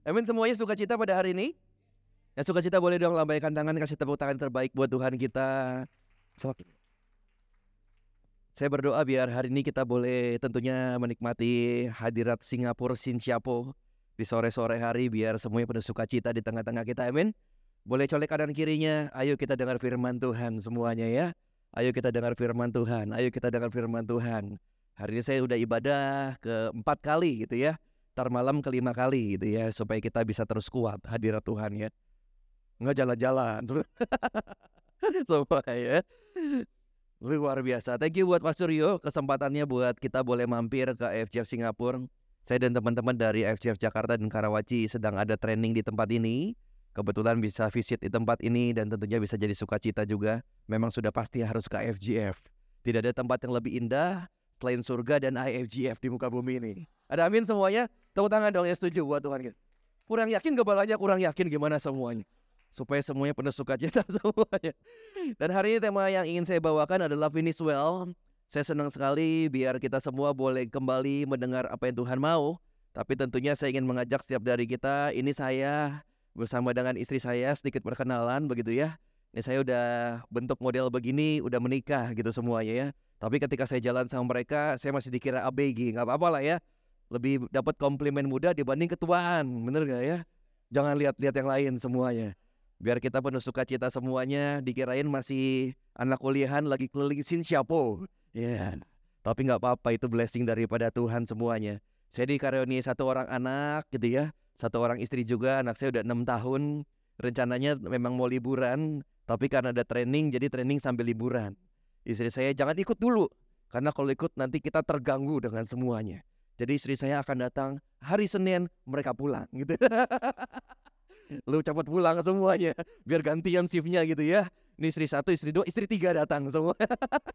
Amin semuanya suka cita pada hari ini? Yang suka cita boleh dong lambaikan tangan kasih tepuk tangan terbaik buat Tuhan kita. Saya berdoa biar hari ini kita boleh tentunya menikmati hadirat Singapura Sinsiapo di sore-sore hari biar semuanya penuh sukacita di tengah-tengah kita. Amin. Boleh colek kanan kirinya. Ayo kita dengar firman Tuhan semuanya ya. Ayo kita dengar firman Tuhan. Ayo kita dengar firman Tuhan. Hari ini saya udah ibadah keempat kali gitu ya. Ntar malam kelima kali gitu ya. Supaya kita bisa terus kuat hadirat Tuhan ya. Nggak jalan-jalan. Semua ya. Luar biasa. Thank you buat Mas Suryo. Kesempatannya buat kita boleh mampir ke FGF Singapura. Saya dan teman-teman dari FGF Jakarta dan Karawaci sedang ada training di tempat ini. Kebetulan bisa visit di tempat ini dan tentunya bisa jadi sukacita juga. Memang sudah pasti harus ke FGF. Tidak ada tempat yang lebih indah selain surga dan IFGF di muka bumi ini. Ada amin semuanya? Tepuk tangan dong ya setuju buat Tuhan. Kurang yakin gebalanya kurang yakin gimana semuanya. Supaya semuanya penuh sukacita semuanya. Dan hari ini tema yang ingin saya bawakan adalah finish well. Saya senang sekali biar kita semua boleh kembali mendengar apa yang Tuhan mau. Tapi tentunya saya ingin mengajak setiap dari kita, ini saya bersama dengan istri saya sedikit perkenalan begitu ya. Ini saya udah bentuk model begini, udah menikah gitu semuanya ya. Tapi ketika saya jalan sama mereka, saya masih dikira ABG, nggak apa-apa lah ya. Lebih dapat komplimen muda dibanding ketuaan, bener gak ya? Jangan lihat-lihat yang lain semuanya. Biar kita penuh sukacita semuanya, dikirain masih anak kuliahan lagi keliling siapa? Ya, yeah. tapi nggak apa-apa itu blessing daripada Tuhan semuanya. Saya dikaruniai satu orang anak gitu ya, satu orang istri juga. Anak saya udah enam tahun. Rencananya memang mau liburan, tapi karena ada training, jadi training sambil liburan istri saya jangan ikut dulu karena kalau ikut nanti kita terganggu dengan semuanya. Jadi istri saya akan datang hari Senin mereka pulang gitu. Lu cepat pulang semuanya biar gantian shiftnya gitu ya. Ini istri satu, istri dua, istri tiga datang semua.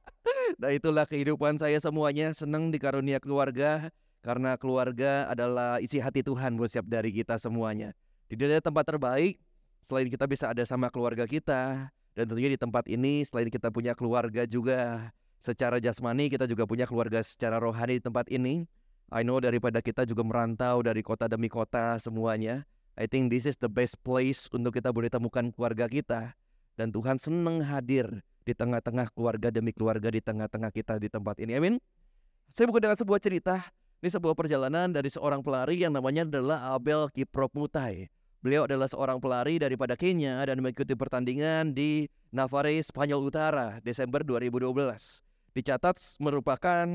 nah itulah kehidupan saya semuanya senang dikarunia keluarga karena keluarga adalah isi hati Tuhan buat setiap dari kita semuanya. Tidak ada tempat terbaik selain kita bisa ada sama keluarga kita, dan tentunya di tempat ini selain kita punya keluarga juga secara jasmani kita juga punya keluarga secara rohani di tempat ini. I know daripada kita juga merantau dari kota demi kota semuanya. I think this is the best place untuk kita boleh temukan keluarga kita. Dan Tuhan senang hadir di tengah-tengah keluarga demi keluarga di tengah-tengah kita di tempat ini. Amin. Saya bukan dengan sebuah cerita. Ini sebuah perjalanan dari seorang pelari yang namanya adalah Abel Kiprop Mutai. Beliau adalah seorang pelari daripada Kenya dan mengikuti pertandingan di Navarre, Spanyol Utara, Desember 2012. Dicatat merupakan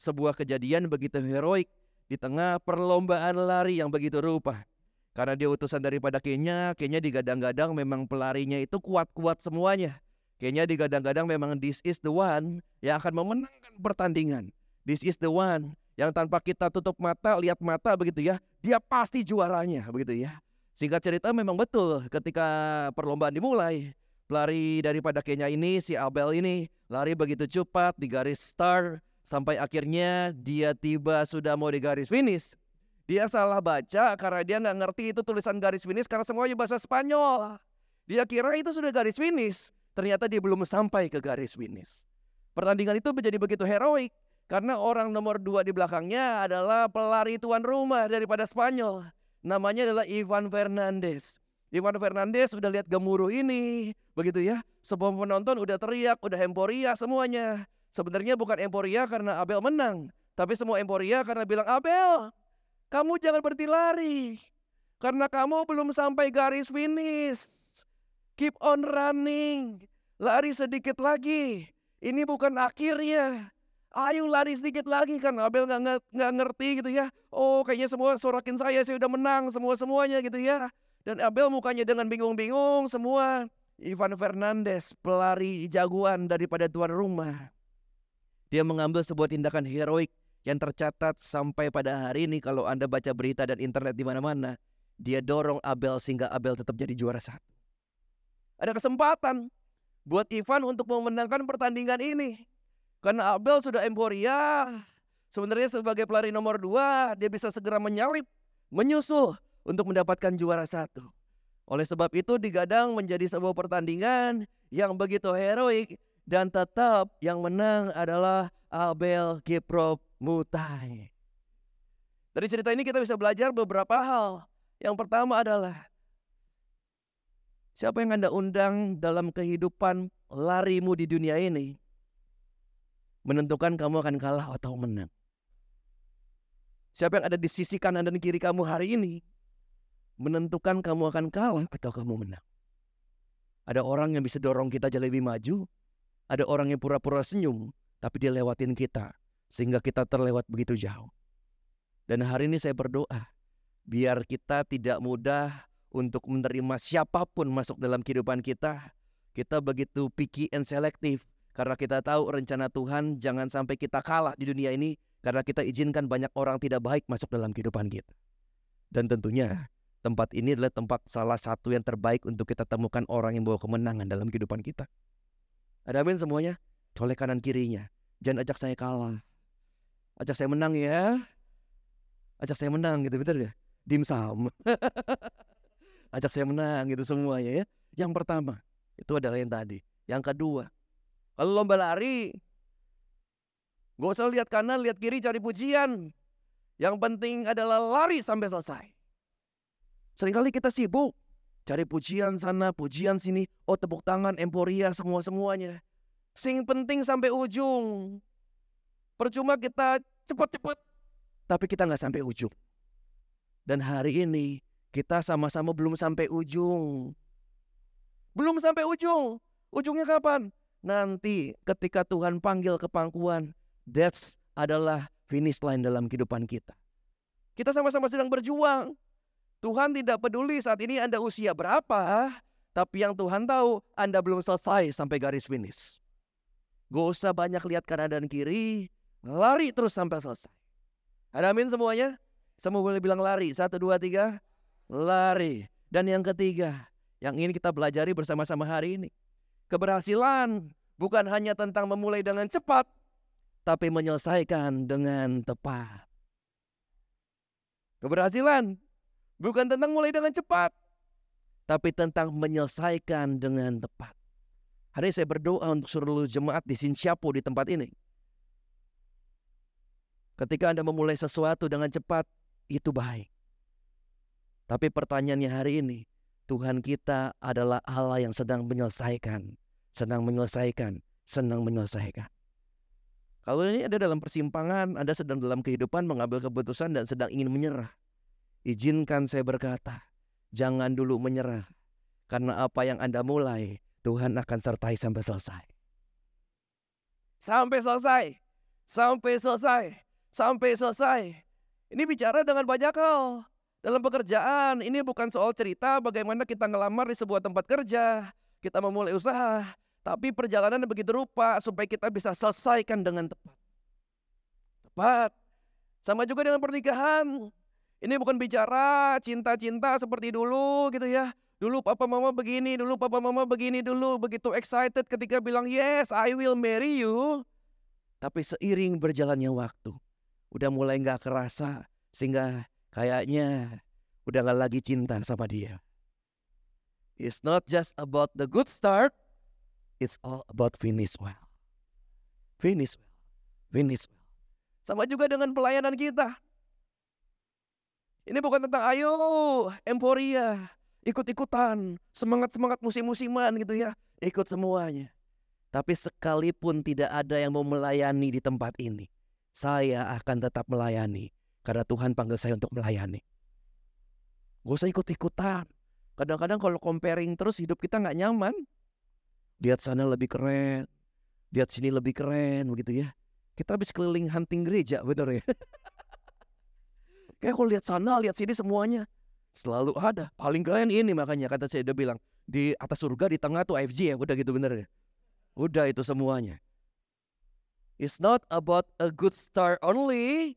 sebuah kejadian begitu heroik di tengah perlombaan lari yang begitu rupa. Karena dia utusan daripada Kenya, Kenya digadang-gadang memang pelarinya itu kuat-kuat semuanya. Kenya digadang-gadang memang this is the one yang akan memenangkan pertandingan. This is the one yang tanpa kita tutup mata, lihat mata begitu ya, dia pasti juaranya begitu ya. Singkat cerita memang betul ketika perlombaan dimulai, pelari daripada Kenya ini si Abel ini lari begitu cepat di garis start sampai akhirnya dia tiba sudah mau di garis finish. Dia salah baca karena dia nggak ngerti itu tulisan garis finish karena semuanya bahasa Spanyol. Dia kira itu sudah garis finish, ternyata dia belum sampai ke garis finish. Pertandingan itu menjadi begitu heroik karena orang nomor dua di belakangnya adalah pelari tuan rumah daripada Spanyol. Namanya adalah Ivan Fernandes. Ivan Fernandes sudah lihat gemuruh ini, begitu ya. Semua penonton udah teriak, udah emporia semuanya. Sebenarnya bukan emporia karena Abel menang, tapi semua emporia karena bilang Abel, kamu jangan berhenti lari. Karena kamu belum sampai garis finish. Keep on running. Lari sedikit lagi. Ini bukan akhirnya. Ayo lari sedikit lagi kan Abel nggak nggak ngerti gitu ya. Oh kayaknya semua sorakin saya saya udah menang semua semuanya gitu ya. Dan Abel mukanya dengan bingung-bingung semua. Ivan Fernandes pelari jagoan daripada tuan rumah. Dia mengambil sebuah tindakan heroik yang tercatat sampai pada hari ini kalau Anda baca berita dan internet di mana-mana. Dia dorong Abel sehingga Abel tetap jadi juara satu. Ada kesempatan buat Ivan untuk memenangkan pertandingan ini. Karena Abel sudah emporia. Sebenarnya sebagai pelari nomor dua, dia bisa segera menyalip, menyusul untuk mendapatkan juara satu. Oleh sebab itu digadang menjadi sebuah pertandingan yang begitu heroik dan tetap yang menang adalah Abel Kiprop Mutai. Dari cerita ini kita bisa belajar beberapa hal. Yang pertama adalah siapa yang Anda undang dalam kehidupan larimu di dunia ini menentukan kamu akan kalah atau menang. Siapa yang ada di sisi kanan dan kiri kamu hari ini menentukan kamu akan kalah atau kamu menang. Ada orang yang bisa dorong kita jadi lebih maju, ada orang yang pura-pura senyum, tapi dia lewatin kita sehingga kita terlewat begitu jauh. Dan hari ini saya berdoa, biar kita tidak mudah untuk menerima siapa pun masuk dalam kehidupan kita. Kita begitu picky and selective karena kita tahu rencana Tuhan jangan sampai kita kalah di dunia ini karena kita izinkan banyak orang tidak baik masuk dalam kehidupan kita. Dan tentunya tempat ini adalah tempat salah satu yang terbaik untuk kita temukan orang yang bawa kemenangan dalam kehidupan kita. Ada amin semuanya? Colek kanan kirinya. Jangan ajak saya kalah. Ajak saya menang ya. Ajak saya menang gitu, betul ya? Dimsum. ajak saya menang gitu semuanya ya. Yang pertama, itu adalah yang tadi. Yang kedua, kalau lomba lari, Gak usah lihat kanan, lihat kiri, cari pujian. Yang penting adalah lari sampai selesai. Seringkali kita sibuk. Cari pujian sana, pujian sini. Oh tepuk tangan, emporia, semua-semuanya. Sing penting sampai ujung. Percuma kita cepat-cepat. Tapi kita nggak sampai ujung. Dan hari ini kita sama-sama belum sampai ujung. Belum sampai ujung. Ujungnya kapan? Nanti ketika Tuhan panggil ke pangkuan, That's adalah finish line dalam kehidupan kita. Kita sama-sama sedang berjuang. Tuhan tidak peduli saat ini Anda usia berapa, tapi yang Tuhan tahu Anda belum selesai sampai garis finish. Gak usah banyak lihat kanan dan kiri, lari terus sampai selesai. Ada amin semuanya? Semua boleh bilang lari. Satu, dua, tiga. Lari. Dan yang ketiga, yang ingin kita pelajari bersama-sama hari ini. Keberhasilan bukan hanya tentang memulai dengan cepat, tapi menyelesaikan dengan tepat. Keberhasilan bukan tentang mulai dengan cepat, tapi tentang menyelesaikan dengan tepat. Hari ini saya berdoa untuk seluruh jemaat di Sinsiapo di tempat ini. Ketika Anda memulai sesuatu dengan cepat, itu baik. Tapi pertanyaannya hari ini, Tuhan kita adalah Allah yang sedang menyelesaikan, sedang menyelesaikan, senang menyelesaikan. Kalau ini ada dalam persimpangan, Anda sedang dalam kehidupan mengambil keputusan dan sedang ingin menyerah. Izinkan saya berkata, jangan dulu menyerah. Karena apa yang Anda mulai, Tuhan akan sertai sampai selesai. Sampai selesai. Sampai selesai. Sampai selesai. Ini bicara dengan banyak hal. Dalam pekerjaan, ini bukan soal cerita bagaimana kita ngelamar di sebuah tempat kerja. Kita memulai usaha. Tapi perjalanan begitu rupa supaya kita bisa selesaikan dengan tepat. Tepat. Sama juga dengan pernikahan. Ini bukan bicara cinta-cinta seperti dulu gitu ya. Dulu papa mama begini, dulu papa mama begini dulu. Begitu excited ketika bilang yes I will marry you. Tapi seiring berjalannya waktu. Udah mulai gak kerasa. Sehingga kayaknya udah gak lagi cinta sama dia. It's not just about the good start. It's all about finish well. Finish well. Finish well. Sama juga dengan pelayanan kita. Ini bukan tentang ayo emporia, ikut-ikutan, semangat-semangat musim-musiman gitu ya. Ikut semuanya. Tapi sekalipun tidak ada yang mau melayani di tempat ini, saya akan tetap melayani karena Tuhan panggil saya untuk melayani. Gak usah ikut-ikutan. Kadang-kadang kalau comparing terus hidup kita nggak nyaman lihat sana lebih keren, lihat sini lebih keren begitu ya. Kita habis keliling hunting gereja, betul ya? Kayak kalau lihat sana, lihat sini semuanya selalu ada. Paling keren ini makanya kata saya udah bilang di atas surga di tengah tuh AFG ya, udah gitu bener ya. Udah itu semuanya. It's not about a good start only.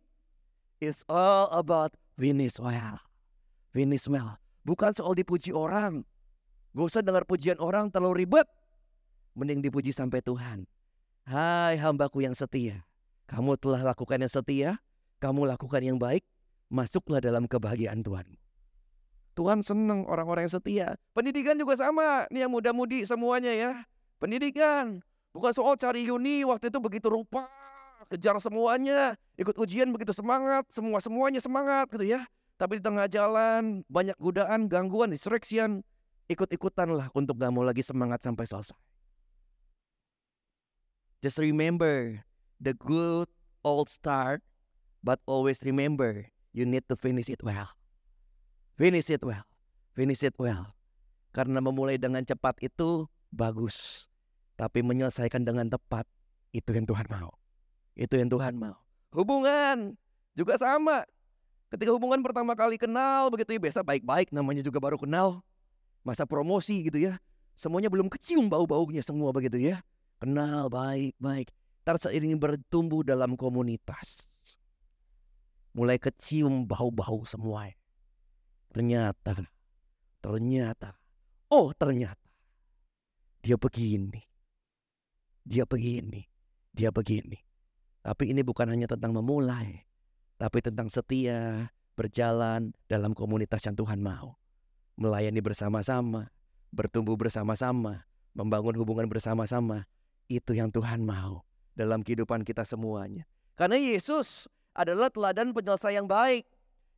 It's all about finish well. Finish well. Bukan soal dipuji orang. Gak usah dengar pujian orang terlalu ribet. Mending dipuji sampai Tuhan. Hai hambaku yang setia. Kamu telah lakukan yang setia. Kamu lakukan yang baik. Masuklah dalam kebahagiaan Tuhan. Tuhan senang orang-orang yang setia. Pendidikan juga sama. Ini yang muda-mudi semuanya ya. Pendidikan. Bukan soal cari uni waktu itu begitu rupa. Kejar semuanya. Ikut ujian begitu semangat. Semua-semuanya semangat gitu ya. Tapi di tengah jalan banyak godaan, gangguan, distraction. Ikut-ikutanlah untuk gak mau lagi semangat sampai selesai. Just remember the good old start, but always remember you need to finish it well. Finish it well. Finish it well. Karena memulai dengan cepat itu bagus. Tapi menyelesaikan dengan tepat itu yang Tuhan mau. Itu yang Tuhan mau. Hubungan juga sama. Ketika hubungan pertama kali kenal begitu ya biasa baik-baik namanya juga baru kenal. Masa promosi gitu ya. Semuanya belum kecium bau-baunya semua begitu ya. Kenal baik-baik. Ntar seiring bertumbuh dalam komunitas. Mulai kecium bau-bau semua. Ternyata, ternyata, oh ternyata. Dia begini. Dia begini. Dia begini. Tapi ini bukan hanya tentang memulai tapi tentang setia berjalan dalam komunitas yang Tuhan mau. Melayani bersama-sama, bertumbuh bersama-sama, membangun hubungan bersama-sama. Itu yang Tuhan mau dalam kehidupan kita semuanya. Karena Yesus adalah teladan penyelesaian yang baik.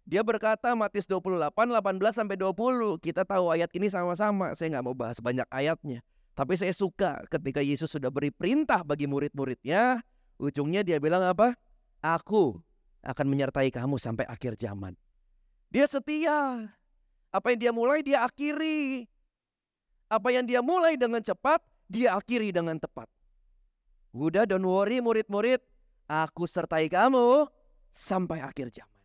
Dia berkata Matius 28, 18 sampai 20. Kita tahu ayat ini sama-sama. Saya nggak mau bahas banyak ayatnya. Tapi saya suka ketika Yesus sudah beri perintah bagi murid-muridnya. Ujungnya dia bilang apa? Aku akan menyertai kamu sampai akhir zaman. Dia setia. Apa yang dia mulai, dia akhiri. Apa yang dia mulai dengan cepat, dia akhiri dengan tepat. Udah don't worry murid-murid, aku sertai kamu sampai akhir zaman.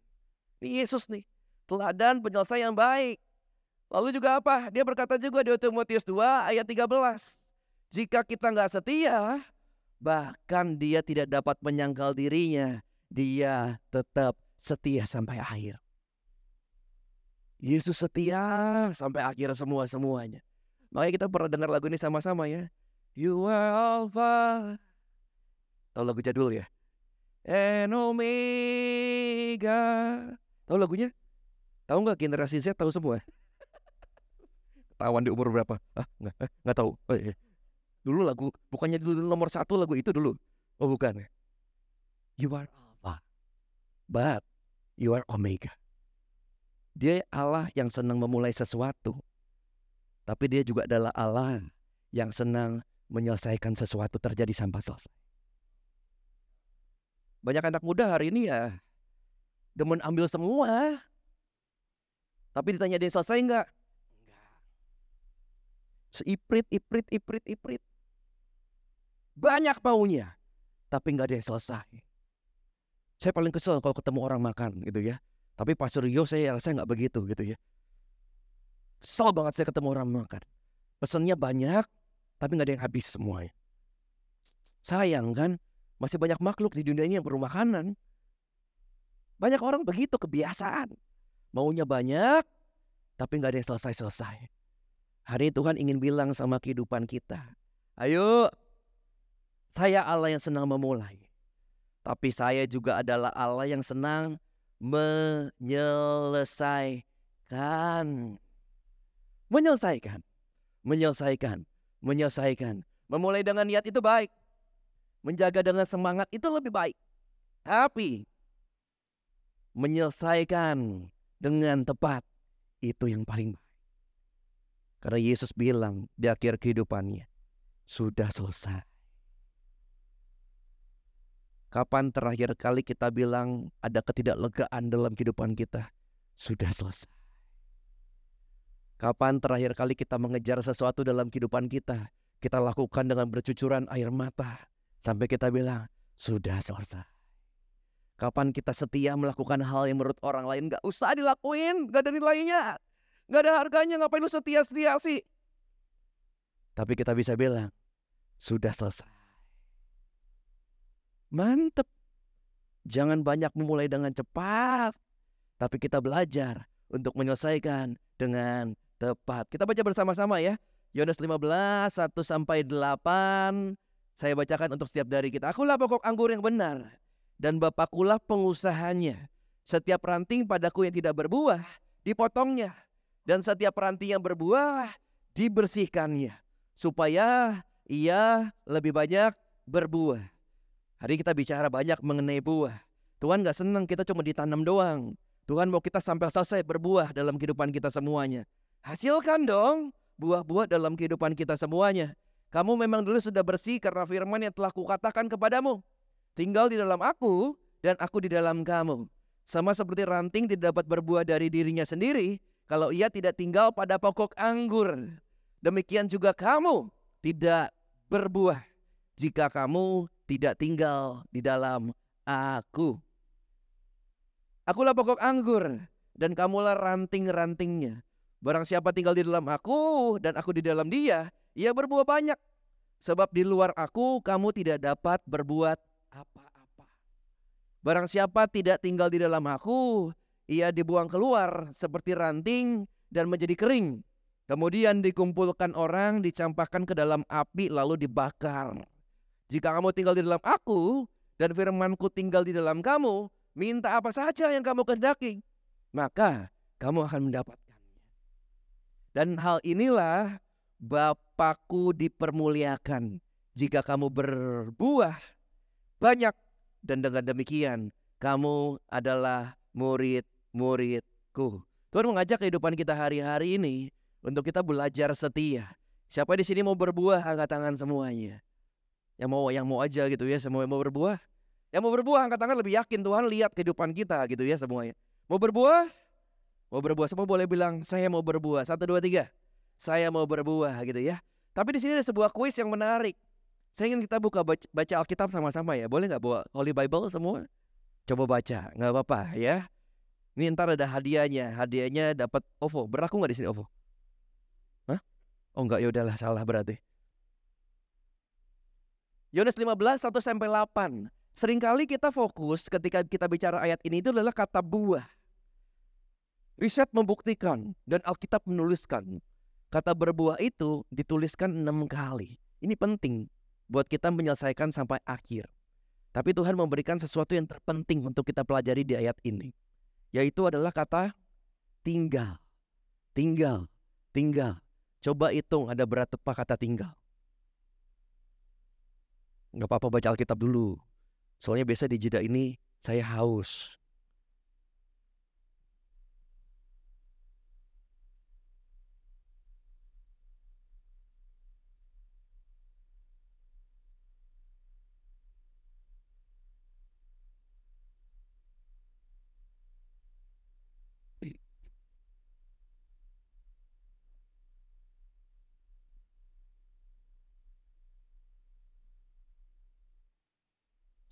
Ini Yesus nih, teladan penyelesaian yang baik. Lalu juga apa? Dia berkata juga di Timotius 2 ayat 13. Jika kita nggak setia, bahkan dia tidak dapat menyangkal dirinya dia tetap setia sampai akhir. Yesus setia sampai akhir semua-semuanya. Makanya kita pernah dengar lagu ini sama-sama ya. You are Alpha. Tahu lagu jadul ya? And Omega. Tahu lagunya? Tahu nggak generasi Z tahu semua? Ketahuan di umur berapa? Ah, nggak, eh, nggak tahu. Oh, iya. Dulu lagu, bukannya dulu nomor satu lagu itu dulu. Oh bukan. You are but you are Omega. Dia Allah yang senang memulai sesuatu. Tapi dia juga adalah Allah yang senang menyelesaikan sesuatu terjadi sampai selesai. Banyak anak muda hari ini ya demen ambil semua. Tapi ditanya dia selesai enggak? Enggak. Seiprit, iprit, iprit, iprit. Banyak maunya. Tapi enggak ada yang selesai. Saya paling kesel kalau ketemu orang makan gitu ya. Tapi Pastor Rio saya rasa nggak begitu gitu ya. Kesel banget saya ketemu orang makan. Pesennya banyak, tapi nggak ada yang habis semuanya. Sayang kan, masih banyak makhluk di dunia ini yang perlu makanan. Banyak orang begitu kebiasaan. Maunya banyak, tapi nggak ada yang selesai-selesai. Hari ini Tuhan ingin bilang sama kehidupan kita. Ayo, saya Allah yang senang memulai. Tapi saya juga adalah Allah yang senang menyelesaikan. Menyelesaikan. Menyelesaikan. Menyelesaikan. Memulai dengan niat itu baik. Menjaga dengan semangat itu lebih baik. Tapi menyelesaikan dengan tepat itu yang paling baik. Karena Yesus bilang di akhir kehidupannya, sudah selesai. Kapan terakhir kali kita bilang ada ketidaklegaan dalam kehidupan kita? Sudah selesai. Kapan terakhir kali kita mengejar sesuatu dalam kehidupan kita? Kita lakukan dengan bercucuran air mata. Sampai kita bilang, sudah selesai. Kapan kita setia melakukan hal yang menurut orang lain gak usah dilakuin, gak ada nilainya. Gak ada harganya, ngapain lu setia-setia sih? Tapi kita bisa bilang, sudah selesai. Mantep. Jangan banyak memulai dengan cepat. Tapi kita belajar untuk menyelesaikan dengan tepat. Kita baca bersama-sama ya. Yohanes 15, 1 sampai 8. Saya bacakan untuk setiap dari kita. Akulah pokok anggur yang benar. Dan Bapakulah pengusahanya. Setiap ranting padaku yang tidak berbuah, dipotongnya. Dan setiap ranting yang berbuah, dibersihkannya. Supaya ia lebih banyak berbuah. Hari kita bicara banyak mengenai buah. Tuhan gak senang kita cuma ditanam doang. Tuhan mau kita sampai selesai berbuah dalam kehidupan kita semuanya. Hasilkan dong buah-buah dalam kehidupan kita semuanya. Kamu memang dulu sudah bersih karena firman yang telah kukatakan kepadamu. Tinggal di dalam aku dan aku di dalam kamu. Sama seperti ranting tidak dapat berbuah dari dirinya sendiri kalau ia tidak tinggal pada pokok anggur. Demikian juga kamu tidak berbuah jika kamu tidak tinggal di dalam aku. Akulah pokok anggur dan kamulah ranting-rantingnya. Barang siapa tinggal di dalam aku dan aku di dalam dia, ia berbuah banyak. Sebab di luar aku kamu tidak dapat berbuat apa-apa. Barang siapa tidak tinggal di dalam aku, ia dibuang keluar seperti ranting dan menjadi kering. Kemudian dikumpulkan orang, dicampakkan ke dalam api lalu dibakar. Jika kamu tinggal di dalam aku dan firmanku tinggal di dalam kamu, Minta apa saja yang kamu kehendaki, maka kamu akan mendapatkannya. Dan hal inilah Bapakku dipermuliakan jika kamu berbuah banyak dan dengan demikian kamu adalah murid-muridku. Tuhan mengajak kehidupan kita hari-hari ini untuk kita belajar setia. Siapa di sini mau berbuah angkat tangan semuanya. Yang mau yang mau aja gitu ya, semua yang mau berbuah. Yang mau berbuah angkat tangan lebih yakin Tuhan lihat kehidupan kita gitu ya semuanya. Mau berbuah? Mau berbuah semua boleh bilang saya mau berbuah. Satu dua tiga. Saya mau berbuah gitu ya. Tapi di sini ada sebuah kuis yang menarik. Saya ingin kita buka baca, baca Alkitab sama-sama ya. Boleh nggak bawa Holy Bible semua? Coba baca, nggak apa-apa ya. Ini ntar ada hadiahnya. Hadiahnya dapat OVO. Berlaku nggak di sini OVO? Hah? Oh enggak, ya udahlah salah berarti. Yohanes 15 1 sampai 8. Seringkali kita fokus ketika kita bicara ayat ini itu adalah kata buah. Riset membuktikan dan Alkitab menuliskan kata berbuah itu dituliskan enam kali. Ini penting buat kita menyelesaikan sampai akhir. Tapi Tuhan memberikan sesuatu yang terpenting untuk kita pelajari di ayat ini. Yaitu adalah kata tinggal. Tinggal. Tinggal. Coba hitung ada berapa kata tinggal. Gak apa-apa baca Alkitab dulu. Soalnya biasa di jeda ini saya haus.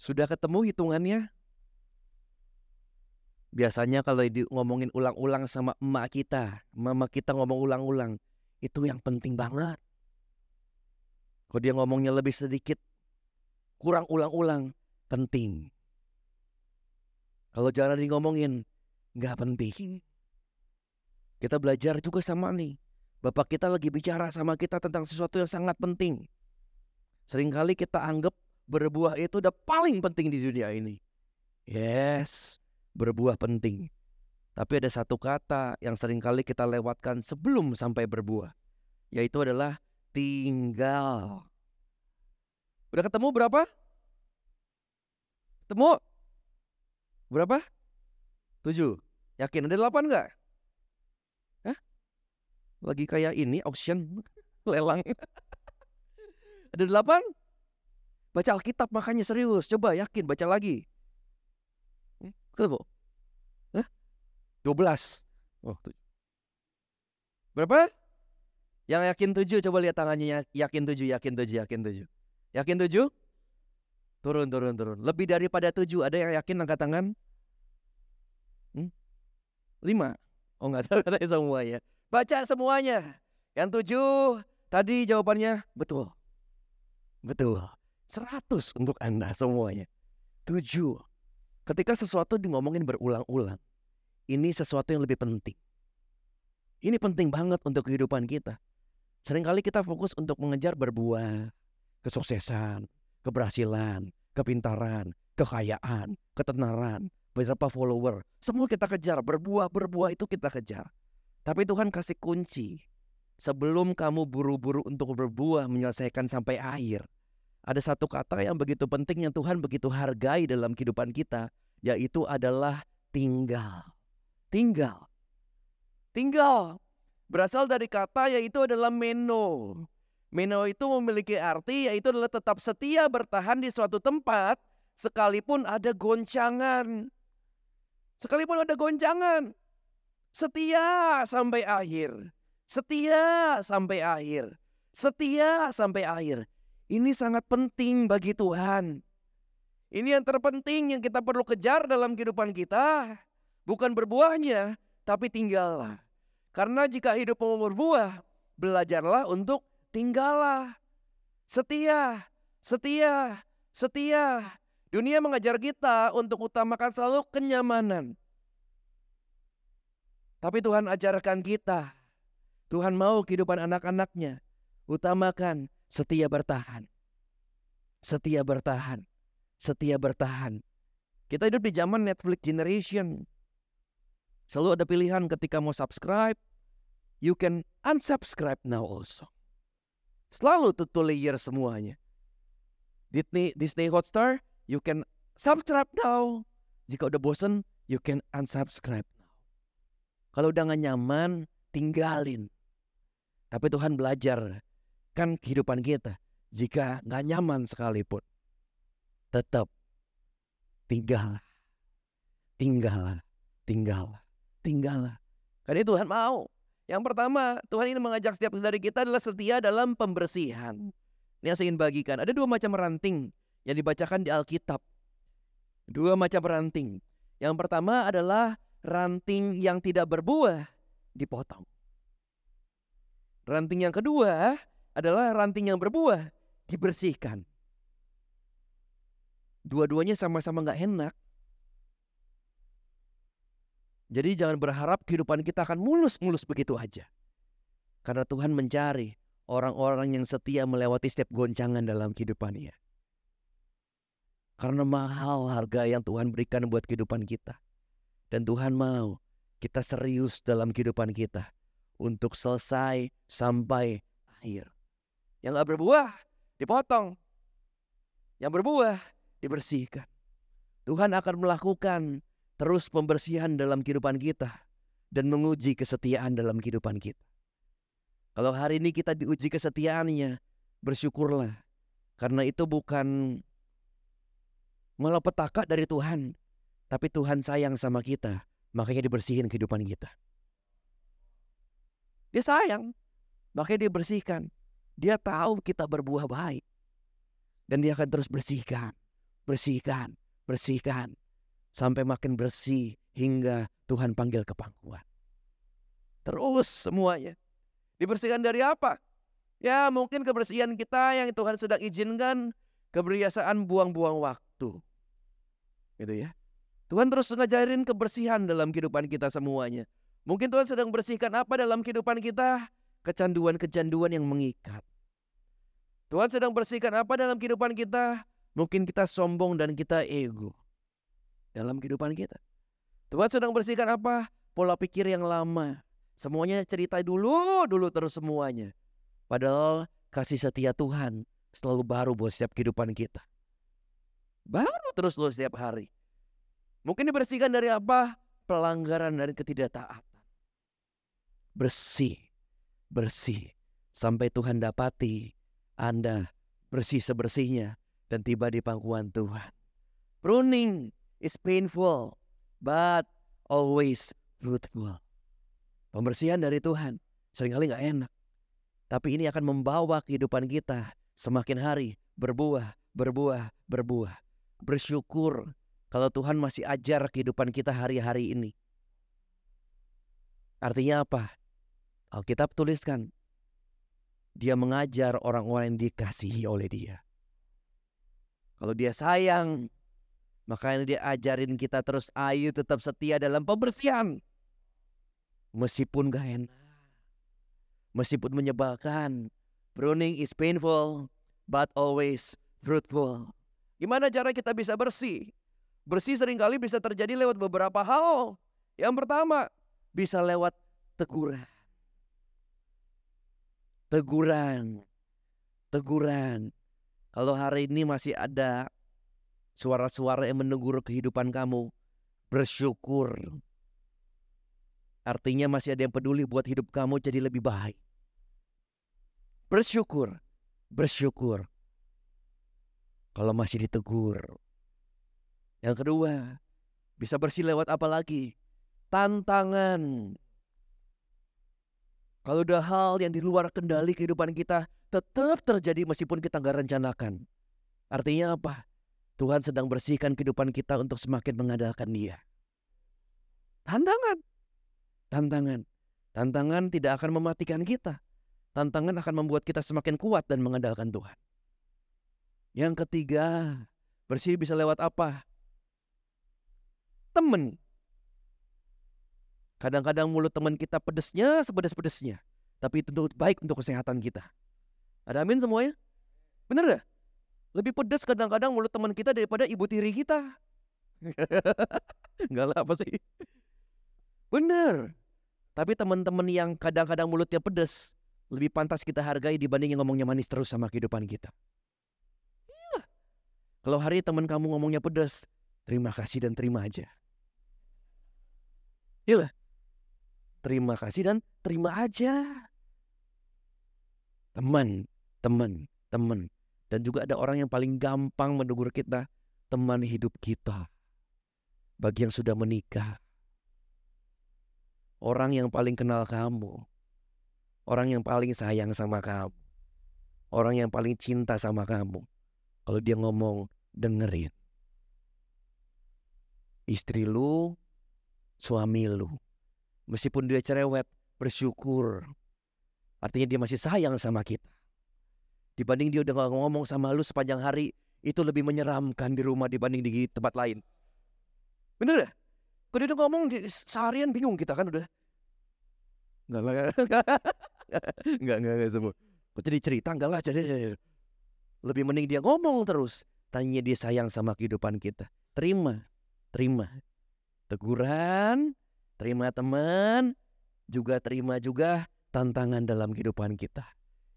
Sudah ketemu hitungannya? Biasanya kalau di ngomongin ulang-ulang sama emak kita, mama kita ngomong ulang-ulang, itu yang penting banget. Kalau dia ngomongnya lebih sedikit, kurang ulang-ulang, penting. Kalau jangan di ngomongin, nggak penting. Kita belajar juga sama nih. Bapak kita lagi bicara sama kita tentang sesuatu yang sangat penting. Seringkali kita anggap berbuah itu udah paling penting di dunia ini. Yes, berbuah penting. Tapi ada satu kata yang sering kali kita lewatkan sebelum sampai berbuah. Yaitu adalah tinggal. Udah ketemu berapa? Ketemu? Berapa? Tujuh. Yakin ada delapan nggak? Hah? Lagi kayak ini auction lelang. ada delapan? Baca Alkitab makanya serius. Coba yakin baca lagi. Hmm? Ketemu? Hah? 12. Oh, Berapa? Yang yakin tujuh coba lihat tangannya yakin tujuh, yakin tujuh, yakin tujuh. Yakin tujuh? Turun, turun, turun. Lebih daripada tujuh. Ada yang yakin angkat tangan? Hmm? Lima. Oh nggak tahu katanya semuanya. Baca semuanya. Yang tujuh tadi jawabannya betul. Betul. 100 untuk Anda semuanya. Tujuh. Ketika sesuatu di ngomongin berulang-ulang, ini sesuatu yang lebih penting. Ini penting banget untuk kehidupan kita. Seringkali kita fokus untuk mengejar berbuah, kesuksesan, keberhasilan, kepintaran, kekayaan, ketenaran, beberapa follower. Semua kita kejar, berbuah-berbuah itu kita kejar. Tapi Tuhan kasih kunci. Sebelum kamu buru-buru untuk berbuah menyelesaikan sampai akhir, ada satu kata yang begitu penting yang Tuhan begitu hargai dalam kehidupan kita, yaitu adalah tinggal. tinggal. Tinggal. Berasal dari kata yaitu adalah meno. Meno itu memiliki arti yaitu adalah tetap setia bertahan di suatu tempat sekalipun ada goncangan. Sekalipun ada goncangan. Setia sampai akhir. Setia sampai akhir. Setia sampai akhir. Ini sangat penting bagi Tuhan. Ini yang terpenting yang kita perlu kejar dalam kehidupan kita. Bukan berbuahnya, tapi tinggallah. Karena jika hidup mau berbuah, belajarlah untuk tinggallah. Setia, setia, setia. Dunia mengajar kita untuk utamakan selalu kenyamanan. Tapi Tuhan ajarkan kita. Tuhan mau kehidupan anak-anaknya. Utamakan setia bertahan. Setia bertahan setia bertahan. Kita hidup di zaman Netflix generation. Selalu ada pilihan ketika mau subscribe, you can unsubscribe now also. Selalu tutup layer semuanya. Disney, Disney Hotstar, you can subscribe now. Jika udah bosen, you can unsubscribe now. Kalau udah gak nyaman, tinggalin. Tapi Tuhan belajar kan kehidupan kita. Jika gak nyaman sekalipun, tetap tinggallah. Tinggallah, tinggallah, tinggallah. Karena Tuhan mau. Yang pertama, Tuhan ini mengajak setiap dari kita adalah setia dalam pembersihan. Ini yang saya ingin bagikan. Ada dua macam ranting yang dibacakan di Alkitab. Dua macam ranting. Yang pertama adalah ranting yang tidak berbuah dipotong. Ranting yang kedua adalah ranting yang berbuah dibersihkan. Dua-duanya sama-sama nggak enak. Jadi jangan berharap kehidupan kita akan mulus-mulus begitu aja. Karena Tuhan mencari orang-orang yang setia melewati setiap goncangan dalam kehidupannya. Karena mahal harga yang Tuhan berikan buat kehidupan kita. Dan Tuhan mau kita serius dalam kehidupan kita. Untuk selesai sampai akhir. Yang gak berbuah dipotong. Yang berbuah dibersihkan. Tuhan akan melakukan terus pembersihan dalam kehidupan kita dan menguji kesetiaan dalam kehidupan kita. Kalau hari ini kita diuji kesetiaannya, bersyukurlah. Karena itu bukan malapetaka dari Tuhan, tapi Tuhan sayang sama kita, makanya dibersihin kehidupan kita. Dia sayang, makanya dia bersihkan. Dia tahu kita berbuah baik. Dan dia akan terus bersihkan bersihkan, bersihkan. Sampai makin bersih hingga Tuhan panggil ke pangkuan. Terus semuanya. Dibersihkan dari apa? Ya mungkin kebersihan kita yang Tuhan sedang izinkan kebiasaan buang-buang waktu. Gitu ya. Tuhan terus ngajarin kebersihan dalam kehidupan kita semuanya. Mungkin Tuhan sedang bersihkan apa dalam kehidupan kita? Kecanduan-kecanduan yang mengikat. Tuhan sedang bersihkan apa dalam kehidupan kita? Mungkin kita sombong dan kita ego dalam kehidupan kita. Tuhan sedang bersihkan apa? Pola pikir yang lama. Semuanya cerita dulu, dulu terus semuanya. Padahal kasih setia Tuhan selalu baru buat setiap kehidupan kita. Baru terus loh setiap hari. Mungkin dibersihkan dari apa? Pelanggaran dan ketidaktaatan. Bersih, bersih. Sampai Tuhan dapati Anda bersih sebersihnya dan tiba di pangkuan Tuhan. Pruning is painful, but always fruitful. Pembersihan dari Tuhan sering kali nggak enak. Tapi ini akan membawa kehidupan kita semakin hari berbuah, berbuah, berbuah. Bersyukur kalau Tuhan masih ajar kehidupan kita hari-hari ini. Artinya apa? Alkitab tuliskan, dia mengajar orang-orang yang dikasihi oleh dia. Kalau dia sayang, makanya dia ajarin kita terus ayo tetap setia dalam pembersihan. Meskipun gak enak. Meskipun menyebalkan. Pruning is painful, but always fruitful. Gimana cara kita bisa bersih? Bersih sering kali bisa terjadi lewat beberapa hal. Yang pertama, bisa lewat teguran. Teguran. Teguran. Kalau hari ini masih ada suara-suara yang menegur kehidupan kamu, bersyukur. Artinya masih ada yang peduli buat hidup kamu jadi lebih baik. Bersyukur, bersyukur. Kalau masih ditegur. Yang kedua, bisa bersih lewat apa lagi? Tantangan. Kalau ada hal yang di luar kendali kehidupan kita tetap terjadi meskipun kita nggak rencanakan. Artinya apa? Tuhan sedang bersihkan kehidupan kita untuk semakin mengandalkan dia. Tantangan. Tantangan. Tantangan tidak akan mematikan kita. Tantangan akan membuat kita semakin kuat dan mengandalkan Tuhan. Yang ketiga, bersih bisa lewat apa? Temen. Kadang-kadang mulut teman kita pedesnya sepedes-pedesnya. Tapi itu baik untuk kesehatan kita. Ada amin semuanya? Bener gak? Lebih pedas kadang-kadang mulut teman kita daripada ibu tiri kita. Enggak lah apa sih? Bener. Tapi teman-teman yang kadang-kadang mulutnya pedas lebih pantas kita hargai dibanding yang ngomongnya manis terus sama kehidupan kita. Iya. Kalau hari teman kamu ngomongnya pedas, terima kasih dan terima aja. Iya. Terima kasih dan terima aja. Teman, teman, teman. Dan juga ada orang yang paling gampang menegur kita, teman hidup kita. Bagi yang sudah menikah. Orang yang paling kenal kamu. Orang yang paling sayang sama kamu. Orang yang paling cinta sama kamu. Kalau dia ngomong, dengerin. Istri lu, suami lu Meskipun dia cerewet, bersyukur. Artinya dia masih sayang sama kita. Dibanding dia udah ngomong sama lu sepanjang hari, itu lebih menyeramkan di rumah dibanding di tempat lain. Bener ya? Kalau dia udah ngomong seharian bingung kita kan udah. Enggak lah. enggak, enggak, enggak semua. Kok jadi cerita enggak lah. Jadi lebih mending dia ngomong terus. Tanya dia sayang sama kehidupan kita. Terima. Terima. Teguran, Terima teman, juga terima juga tantangan dalam kehidupan kita.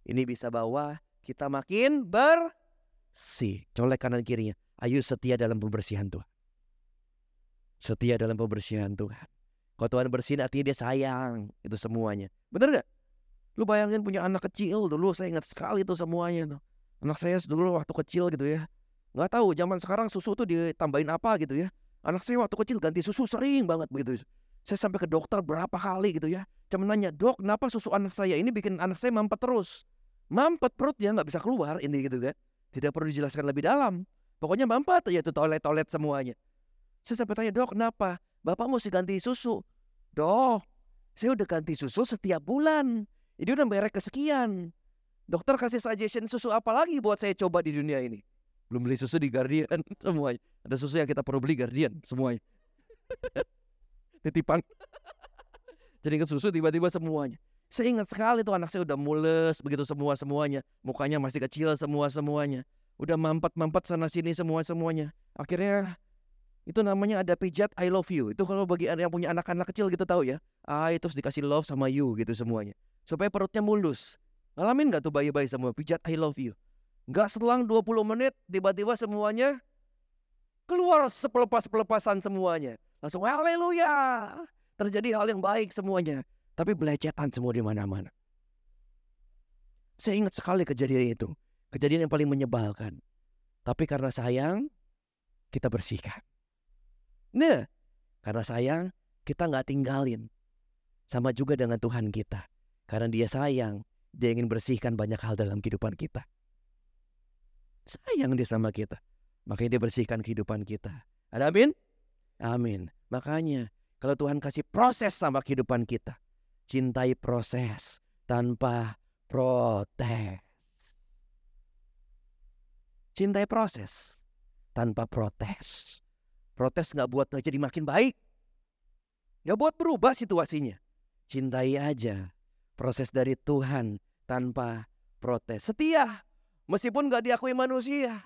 Ini bisa bawa kita makin bersih. Colek kanan kirinya. Ayo setia dalam pembersihan Tuhan. Setia dalam pembersihan Tuhan. Kalau Tuhan bersihin artinya dia sayang. Itu semuanya. Bener gak? Lu bayangin punya anak kecil dulu. Saya ingat sekali itu semuanya. Tuh. Anak saya dulu waktu kecil gitu ya. Gak tahu zaman sekarang susu tuh ditambahin apa gitu ya. Anak saya waktu kecil ganti susu sering banget begitu. Saya sampai ke dokter berapa kali gitu ya. Cuma nanya, dok kenapa susu anak saya ini bikin anak saya mampet terus? Mampet perutnya nggak bisa keluar ini gitu kan. Tidak perlu dijelaskan lebih dalam. Pokoknya mampet ya itu toilet-toilet semuanya. Saya sampai tanya, dok kenapa? Bapak mesti ganti susu. Dok, saya udah ganti susu setiap bulan. Ini udah bayar kesekian. Dokter kasih suggestion susu apa lagi buat saya coba di dunia ini? Belum beli susu di Guardian semuanya. Ada susu yang kita perlu beli Guardian semuanya. titipan. Jadi ke susu tiba-tiba semuanya. Saya ingat sekali tuh anak saya udah mules begitu semua semuanya. Mukanya masih kecil semua semuanya. Udah mampet-mampet sana sini semua semuanya. Akhirnya itu namanya ada pijat I love you. Itu kalau bagi yang punya anak-anak kecil gitu tahu ya. Ah itu dikasih love sama you gitu semuanya. Supaya perutnya mulus. Ngalamin gak tuh bayi-bayi semua pijat I love you? Gak selang 20 menit tiba-tiba semuanya keluar sepelepas-pelepasan semuanya. Langsung haleluya. Terjadi hal yang baik semuanya. Tapi belecetan semua di mana-mana. Saya ingat sekali kejadian itu. Kejadian yang paling menyebalkan. Tapi karena sayang, kita bersihkan. Nah, karena sayang, kita nggak tinggalin. Sama juga dengan Tuhan kita. Karena dia sayang, dia ingin bersihkan banyak hal dalam kehidupan kita. Sayang dia sama kita. Makanya dia bersihkan kehidupan kita. Ada amin? Amin. Makanya kalau Tuhan kasih proses sama kehidupan kita, cintai proses tanpa protes. Cintai proses tanpa protes. Protes nggak buat jadi makin baik. Nggak buat berubah situasinya. Cintai aja proses dari Tuhan tanpa protes. Setia meskipun nggak diakui manusia.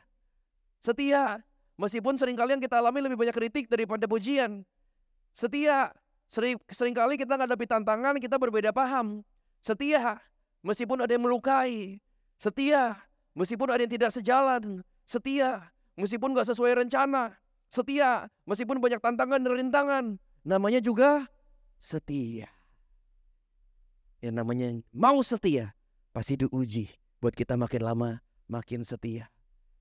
Setia Meskipun sering kali yang kita alami lebih banyak kritik daripada pujian. Setia, sering sering kali kita nggak tantangan, kita berbeda paham. Setia, meskipun ada yang melukai. Setia, meskipun ada yang tidak sejalan. Setia, meskipun nggak sesuai rencana. Setia, meskipun banyak tantangan dan rintangan. Namanya juga setia. yang namanya mau setia pasti diuji buat kita makin lama makin setia.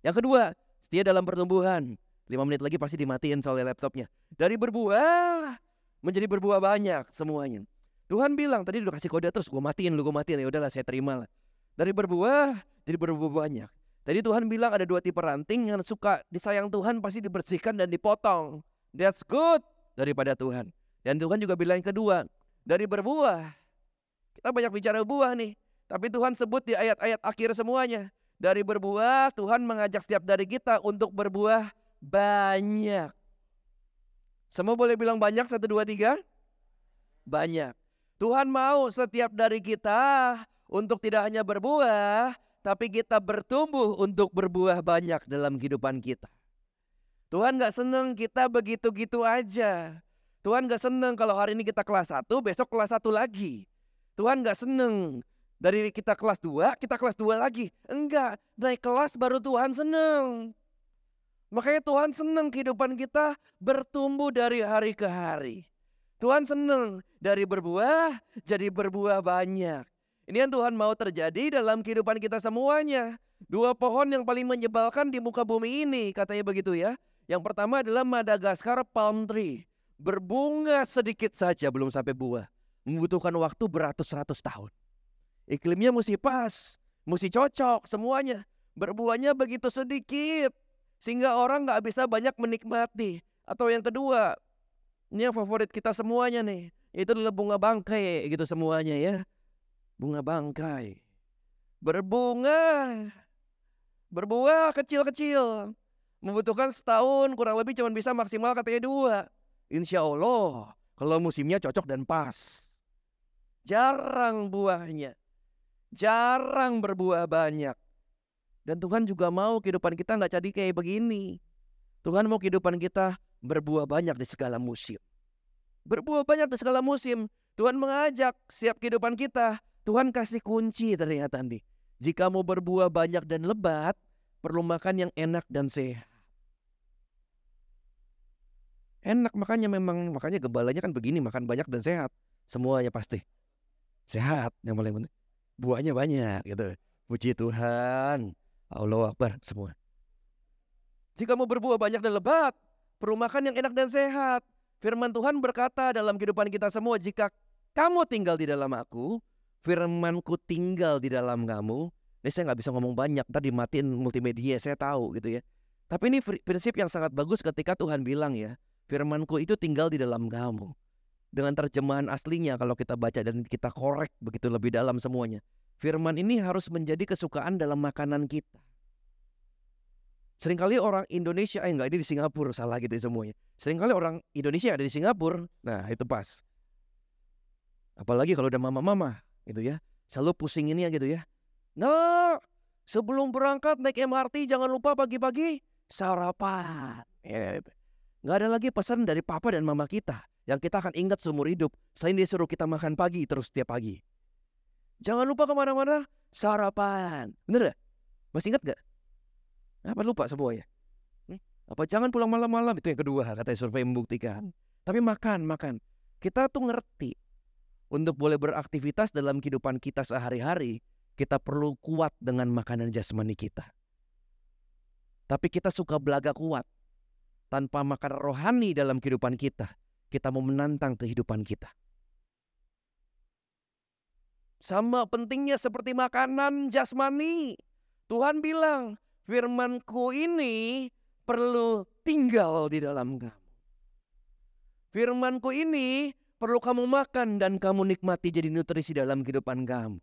Yang kedua, setia dalam pertumbuhan. Lima menit lagi pasti dimatiin soalnya laptopnya. Dari berbuah menjadi berbuah banyak semuanya. Tuhan bilang tadi udah kasih kode terus gue matiin lu gue matiin ya udahlah saya terima lah. Dari berbuah jadi berbuah banyak. Tadi Tuhan bilang ada dua tipe ranting yang suka disayang Tuhan pasti dibersihkan dan dipotong. That's good daripada Tuhan. Dan Tuhan juga bilang yang kedua, dari berbuah. Kita banyak bicara buah nih. Tapi Tuhan sebut di ayat-ayat akhir semuanya. Dari berbuah, Tuhan mengajak setiap dari kita untuk berbuah banyak. Semua boleh bilang banyak, satu, dua, tiga? Banyak. Tuhan mau setiap dari kita untuk tidak hanya berbuah, tapi kita bertumbuh untuk berbuah banyak dalam kehidupan kita. Tuhan gak seneng kita begitu-gitu aja. Tuhan gak seneng kalau hari ini kita kelas 1, besok kelas 1 lagi. Tuhan gak seneng dari kita kelas 2, kita kelas 2 lagi. Enggak, naik kelas baru Tuhan seneng. Makanya Tuhan seneng kehidupan kita bertumbuh dari hari ke hari. Tuhan seneng dari berbuah jadi berbuah banyak. Ini yang Tuhan mau terjadi dalam kehidupan kita semuanya. Dua pohon yang paling menyebalkan di muka bumi ini, katanya begitu ya. Yang pertama adalah Madagaskar palm tree. Berbunga sedikit saja belum sampai buah. Membutuhkan waktu beratus-ratus tahun. Iklimnya mesti pas, mesti cocok semuanya. Berbuahnya begitu sedikit. Sehingga orang nggak bisa banyak menikmati. Atau yang kedua, ini yang favorit kita semuanya nih. Itu adalah bunga bangkai gitu semuanya ya bunga bangkai. Berbunga. Berbuah kecil-kecil. Membutuhkan setahun kurang lebih cuma bisa maksimal katanya dua. Insya Allah kalau musimnya cocok dan pas. Jarang buahnya. Jarang berbuah banyak. Dan Tuhan juga mau kehidupan kita nggak jadi kayak begini. Tuhan mau kehidupan kita berbuah banyak di segala musim. Berbuah banyak di segala musim. Tuhan mengajak siap kehidupan kita Tuhan kasih kunci ternyata nih. Jika mau berbuah banyak dan lebat, perlu makan yang enak dan sehat. Enak makanya memang makanya gembalanya kan begini makan banyak dan sehat. Semuanya pasti sehat yang paling penting. Buahnya banyak gitu. Puji Tuhan. Allah Akbar semua. Jika mau berbuah banyak dan lebat, perlu makan yang enak dan sehat. Firman Tuhan berkata dalam kehidupan kita semua, jika kamu tinggal di dalam aku, firmanku tinggal di dalam kamu. Ini saya nggak bisa ngomong banyak, tadi matiin multimedia, saya tahu gitu ya. Tapi ini prinsip yang sangat bagus ketika Tuhan bilang ya, firmanku itu tinggal di dalam kamu. Dengan terjemahan aslinya kalau kita baca dan kita korek begitu lebih dalam semuanya. Firman ini harus menjadi kesukaan dalam makanan kita. Seringkali orang Indonesia, eh enggak ini di Singapura salah gitu semuanya. Seringkali orang Indonesia ada di Singapura, nah itu pas. Apalagi kalau udah mama-mama, gitu ya. Selalu pusing ini ya gitu ya. Nah, sebelum berangkat naik MRT jangan lupa pagi-pagi sarapan. Ya, gitu. Nggak ada lagi pesan dari papa dan mama kita yang kita akan ingat seumur hidup. Selain dia suruh kita makan pagi terus setiap pagi. Jangan lupa ke mana-mana sarapan. Bener gak? Masih ingat gak? Apa lupa semua ya? Hmm? Apa jangan pulang malam-malam itu yang kedua katanya survei membuktikan. Tapi makan, makan. Kita tuh ngerti untuk boleh beraktivitas dalam kehidupan kita sehari-hari, kita perlu kuat dengan makanan jasmani kita. Tapi kita suka belaga kuat. Tanpa makan rohani dalam kehidupan kita, kita mau menantang kehidupan kita. Sama pentingnya seperti makanan jasmani. Tuhan bilang, firmanku ini perlu tinggal di dalam kamu. Firmanku ini perlu kamu makan dan kamu nikmati jadi nutrisi dalam kehidupan kamu.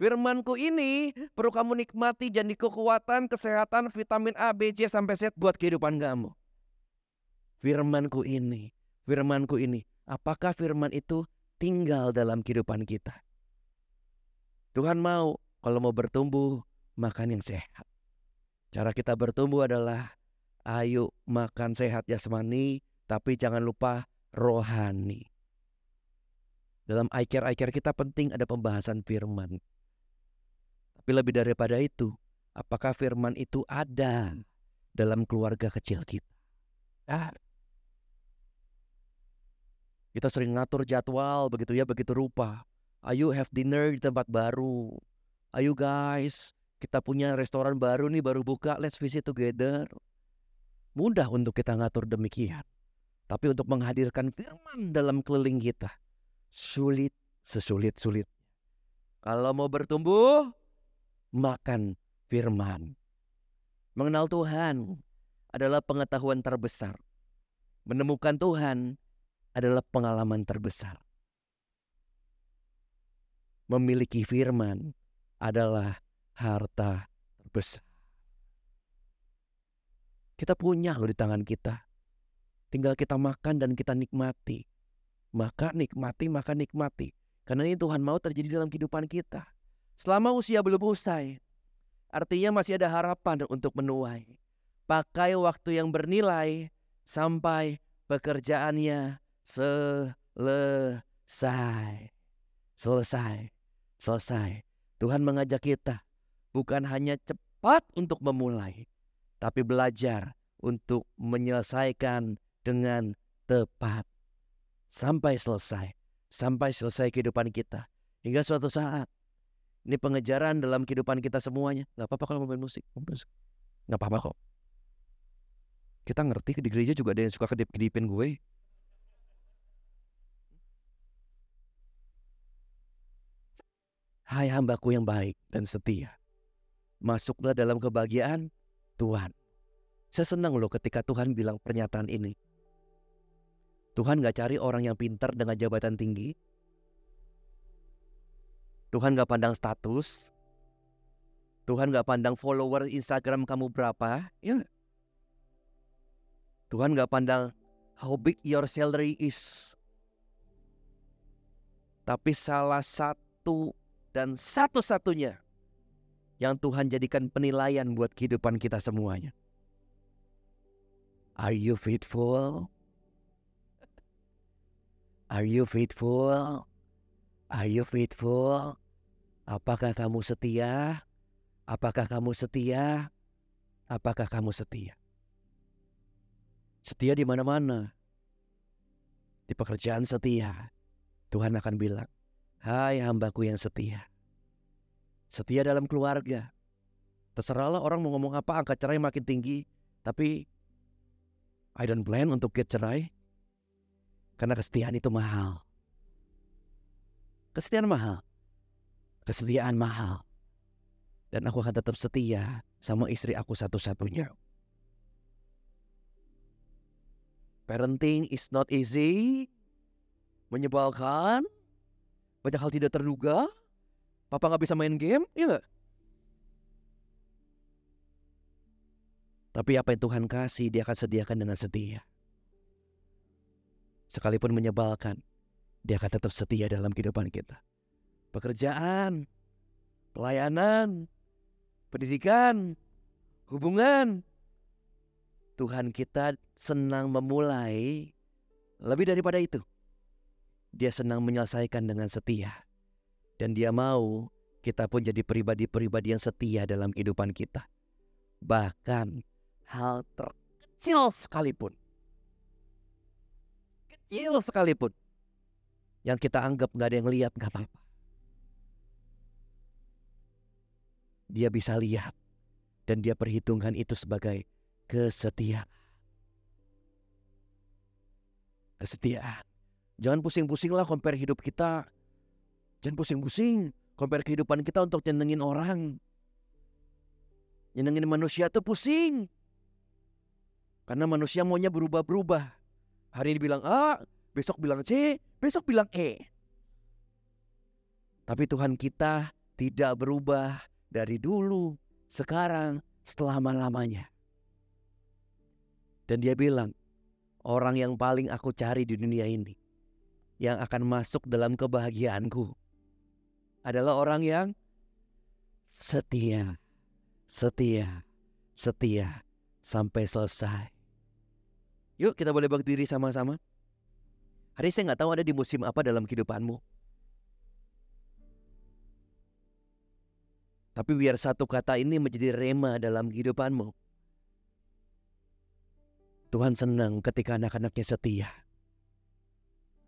Firmanku ini perlu kamu nikmati jadi kekuatan, kesehatan, vitamin A, B, C sampai Z buat kehidupan kamu. Firmanku ini, firmanku ini, apakah firman itu tinggal dalam kehidupan kita? Tuhan mau kalau mau bertumbuh makan yang sehat. Cara kita bertumbuh adalah ayo makan sehat jasmani tapi jangan lupa rohani. Dalam iCare-iCare kita penting ada pembahasan firman. Tapi lebih daripada itu, apakah firman itu ada dalam keluarga kecil kita? Ah. Kita sering ngatur jadwal begitu ya, begitu rupa. Ayo have dinner di tempat baru. Ayo guys, kita punya restoran baru nih baru buka, let's visit together. Mudah untuk kita ngatur demikian. Tapi untuk menghadirkan firman dalam keliling kita, sulit sesulit-sulit. Kalau mau bertumbuh, makan firman. Mengenal Tuhan adalah pengetahuan terbesar. Menemukan Tuhan adalah pengalaman terbesar. Memiliki firman adalah harta terbesar. Kita punya loh di tangan kita. Tinggal kita makan dan kita nikmati. Maka nikmati, maka nikmati. Karena ini Tuhan mau terjadi dalam kehidupan kita. Selama usia belum usai. Artinya masih ada harapan untuk menuai. Pakai waktu yang bernilai sampai pekerjaannya selesai. Selesai. Selesai. Tuhan mengajak kita bukan hanya cepat untuk memulai, tapi belajar untuk menyelesaikan dengan tepat sampai selesai, sampai selesai kehidupan kita. Hingga suatu saat ini pengejaran dalam kehidupan kita semuanya. Gak apa-apa kalau mau main musik. Gak apa-apa kok. Kita ngerti di gereja juga ada yang suka kedip-kedipin gue. Hai hambaku yang baik dan setia. Masuklah dalam kebahagiaan Tuhan. Saya senang loh ketika Tuhan bilang pernyataan ini. Tuhan gak cari orang yang pintar dengan jabatan tinggi. Tuhan gak pandang status. Tuhan gak pandang follower Instagram kamu berapa. Ya. Tuhan gak pandang how big your salary is. Tapi salah satu dan satu-satunya yang Tuhan jadikan penilaian buat kehidupan kita semuanya. Are you faithful? Are you faithful? Are you faithful? Apakah kamu setia? Apakah kamu setia? Apakah kamu setia? Setia di mana-mana. Di pekerjaan setia. Tuhan akan bilang, Hai hambaku yang setia. Setia dalam keluarga. Terserahlah orang mau ngomong apa, angka cerai makin tinggi. Tapi I don't plan untuk get cerai. Karena kesetiaan itu mahal. Kesetiaan mahal. Kesetiaan mahal. Dan aku akan tetap setia sama istri aku satu-satunya. Parenting is not easy. Menyebalkan banyak hal tidak terduga. Papa nggak bisa main game, iya nggak? Tapi apa yang Tuhan kasih, dia akan sediakan dengan setia. Sekalipun menyebalkan, dia akan tetap setia dalam kehidupan kita. Pekerjaan, pelayanan, pendidikan, hubungan. Tuhan kita senang memulai lebih daripada itu. Dia senang menyelesaikan dengan setia. Dan dia mau kita pun jadi pribadi-pribadi yang setia dalam kehidupan kita. Bahkan hal terkecil sekalipun. Kecil sekalipun. Yang kita anggap gak ada yang lihat gak apa-apa. Dia bisa lihat. Dan dia perhitungkan itu sebagai kesetiaan. Kesetiaan. Jangan pusing-pusing lah compare hidup kita. Jangan pusing-pusing compare kehidupan kita untuk nyenengin orang. Nyenengin manusia tuh pusing. Karena manusia maunya berubah-berubah. Hari ini bilang A, besok bilang C, besok bilang E. Tapi Tuhan kita tidak berubah dari dulu, sekarang, selama-lamanya. Dan dia bilang, orang yang paling aku cari di dunia ini yang akan masuk dalam kebahagiaanku adalah orang yang setia, setia, setia sampai selesai. Yuk kita boleh berdiri sama-sama. Hari saya nggak tahu ada di musim apa dalam kehidupanmu. Tapi biar satu kata ini menjadi rema dalam kehidupanmu. Tuhan senang ketika anak-anaknya setia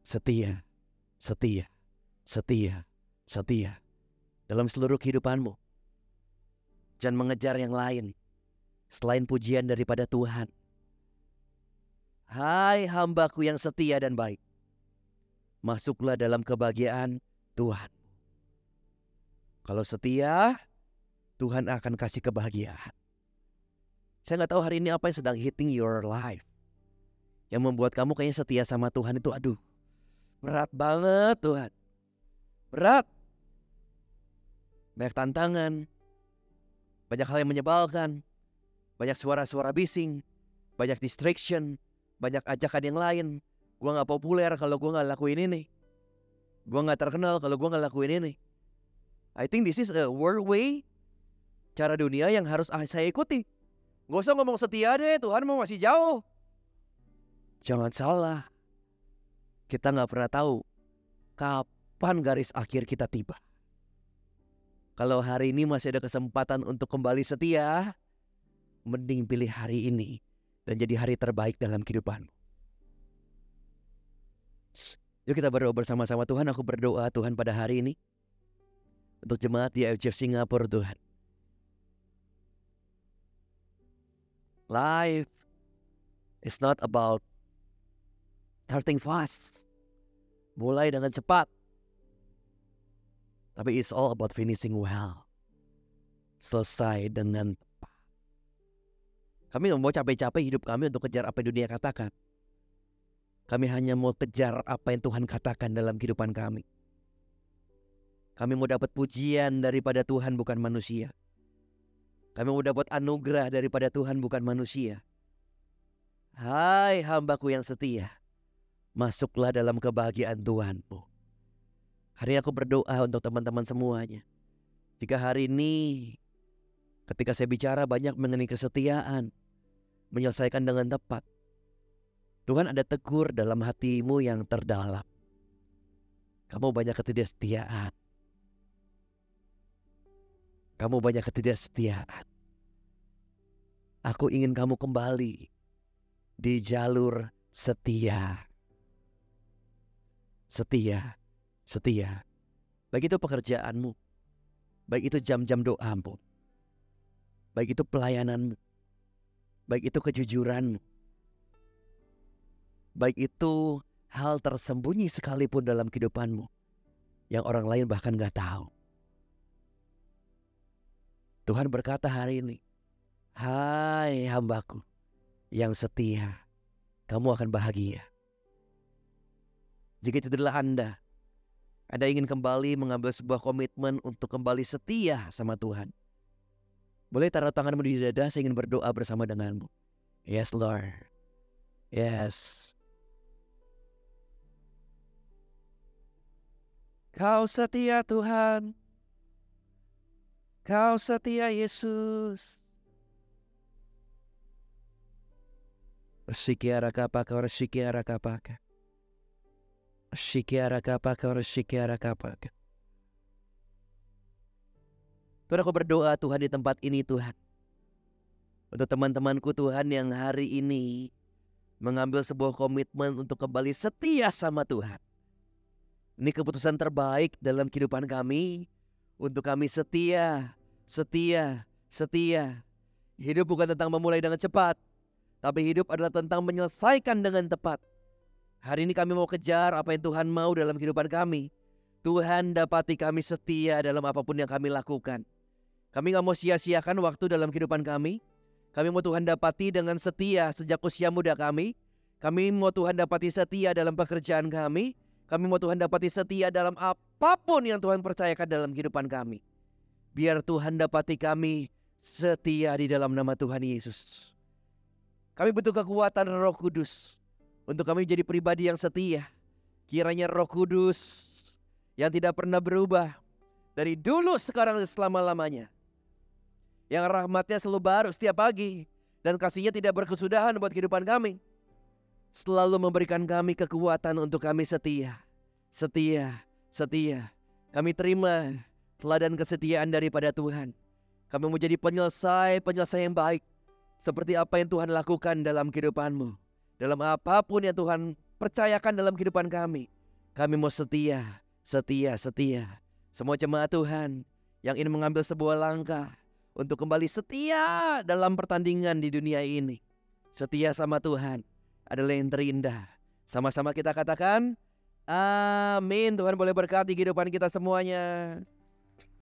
setia, setia, setia, setia dalam seluruh kehidupanmu. Jangan mengejar yang lain selain pujian daripada Tuhan. Hai hambaku yang setia dan baik, masuklah dalam kebahagiaan Tuhan. Kalau setia, Tuhan akan kasih kebahagiaan. Saya nggak tahu hari ini apa yang sedang hitting your life. Yang membuat kamu kayaknya setia sama Tuhan itu aduh. Berat banget Tuhan. Berat. Banyak tantangan. Banyak hal yang menyebalkan. Banyak suara-suara bising. Banyak distraction banyak ajakan yang lain. Gua nggak populer kalau gua nggak lakuin ini. Gua nggak terkenal kalau gua nggak lakuin ini. I think this is a world way, cara dunia yang harus saya ikuti. Gak usah ngomong setia deh, Tuhan mau masih jauh. Jangan salah. Kita nggak pernah tahu kapan garis akhir kita tiba. Kalau hari ini masih ada kesempatan untuk kembali setia, mending pilih hari ini dan jadi hari terbaik dalam kehidupanmu. Yuk kita berdoa bersama-sama Tuhan. Aku berdoa Tuhan pada hari ini untuk jemaat di FJF Singapura Tuhan. Life is not about starting fast. Mulai dengan cepat. Tapi it's all about finishing well. Selesai dengan kami nggak mau capek-capek hidup kami untuk kejar apa yang dunia katakan. Kami hanya mau kejar apa yang Tuhan katakan dalam kehidupan kami. Kami mau dapat pujian daripada Tuhan bukan manusia. Kami mau dapat anugerah daripada Tuhan bukan manusia. Hai hambaku yang setia, masuklah dalam kebahagiaan Tuhanmu. Hari ini aku berdoa untuk teman-teman semuanya. Jika hari ini ketika saya bicara banyak mengenai kesetiaan, menyelesaikan dengan tepat. Tuhan ada tegur dalam hatimu yang terdalam. Kamu banyak ketidaksetiaan. Kamu banyak ketidaksetiaan. Aku ingin kamu kembali di jalur setia. Setia, setia. Baik itu pekerjaanmu, baik itu jam-jam doamu, baik itu pelayananmu, baik itu kejujuran, baik itu hal tersembunyi sekalipun dalam kehidupanmu yang orang lain bahkan gak tahu. Tuhan berkata hari ini, Hai hambaku yang setia, kamu akan bahagia. Jika itu adalah Anda, Anda ingin kembali mengambil sebuah komitmen untuk kembali setia sama Tuhan. Boleh taruh tanganmu di dada, saya ingin berdoa bersama denganmu. Yes, Lord. Yes. Kau setia Tuhan. Kau setia Yesus. Sikiara kapaka, sikiara kapaka. Sikiara kapaka, sikiara kapaka. Tuhan aku berdoa Tuhan di tempat ini Tuhan. Untuk teman-temanku Tuhan yang hari ini mengambil sebuah komitmen untuk kembali setia sama Tuhan. Ini keputusan terbaik dalam kehidupan kami. Untuk kami setia, setia, setia. Hidup bukan tentang memulai dengan cepat. Tapi hidup adalah tentang menyelesaikan dengan tepat. Hari ini kami mau kejar apa yang Tuhan mau dalam kehidupan kami. Tuhan dapati kami setia dalam apa pun yang kami lakukan. Kami nggak mau sia-siakan waktu dalam kehidupan kami. Kami mau Tuhan dapati dengan setia sejak usia muda kami. Kami mau Tuhan dapati setia dalam pekerjaan kami. Kami mau Tuhan dapati setia dalam apa pun yang Tuhan percayakan dalam kehidupan kami. Biar Tuhan dapati kami setia di dalam nama Tuhan Yesus. Kami butuh kekuatan roh kudus. Untuk kami jadi pribadi yang setia. Kiranya roh kudus yang tidak pernah berubah. Dari dulu sekarang selama-lamanya yang rahmatnya selalu baru setiap pagi dan kasihnya tidak berkesudahan buat kehidupan kami. Selalu memberikan kami kekuatan untuk kami setia, setia, setia. Kami terima teladan kesetiaan daripada Tuhan. Kami mau jadi penyelesai, penyelesai yang baik. Seperti apa yang Tuhan lakukan dalam kehidupanmu. Dalam apa pun yang Tuhan percayakan dalam kehidupan kami. Kami mau setia, setia, setia. semua jemaat Tuhan yang ingin mengambil sebuah langkah untuk kembali setia dalam pertandingan di dunia ini. Setia sama Tuhan adalah yang terindah. Sama-sama kita katakan, amin. Tuhan boleh berkati kehidupan kita semuanya.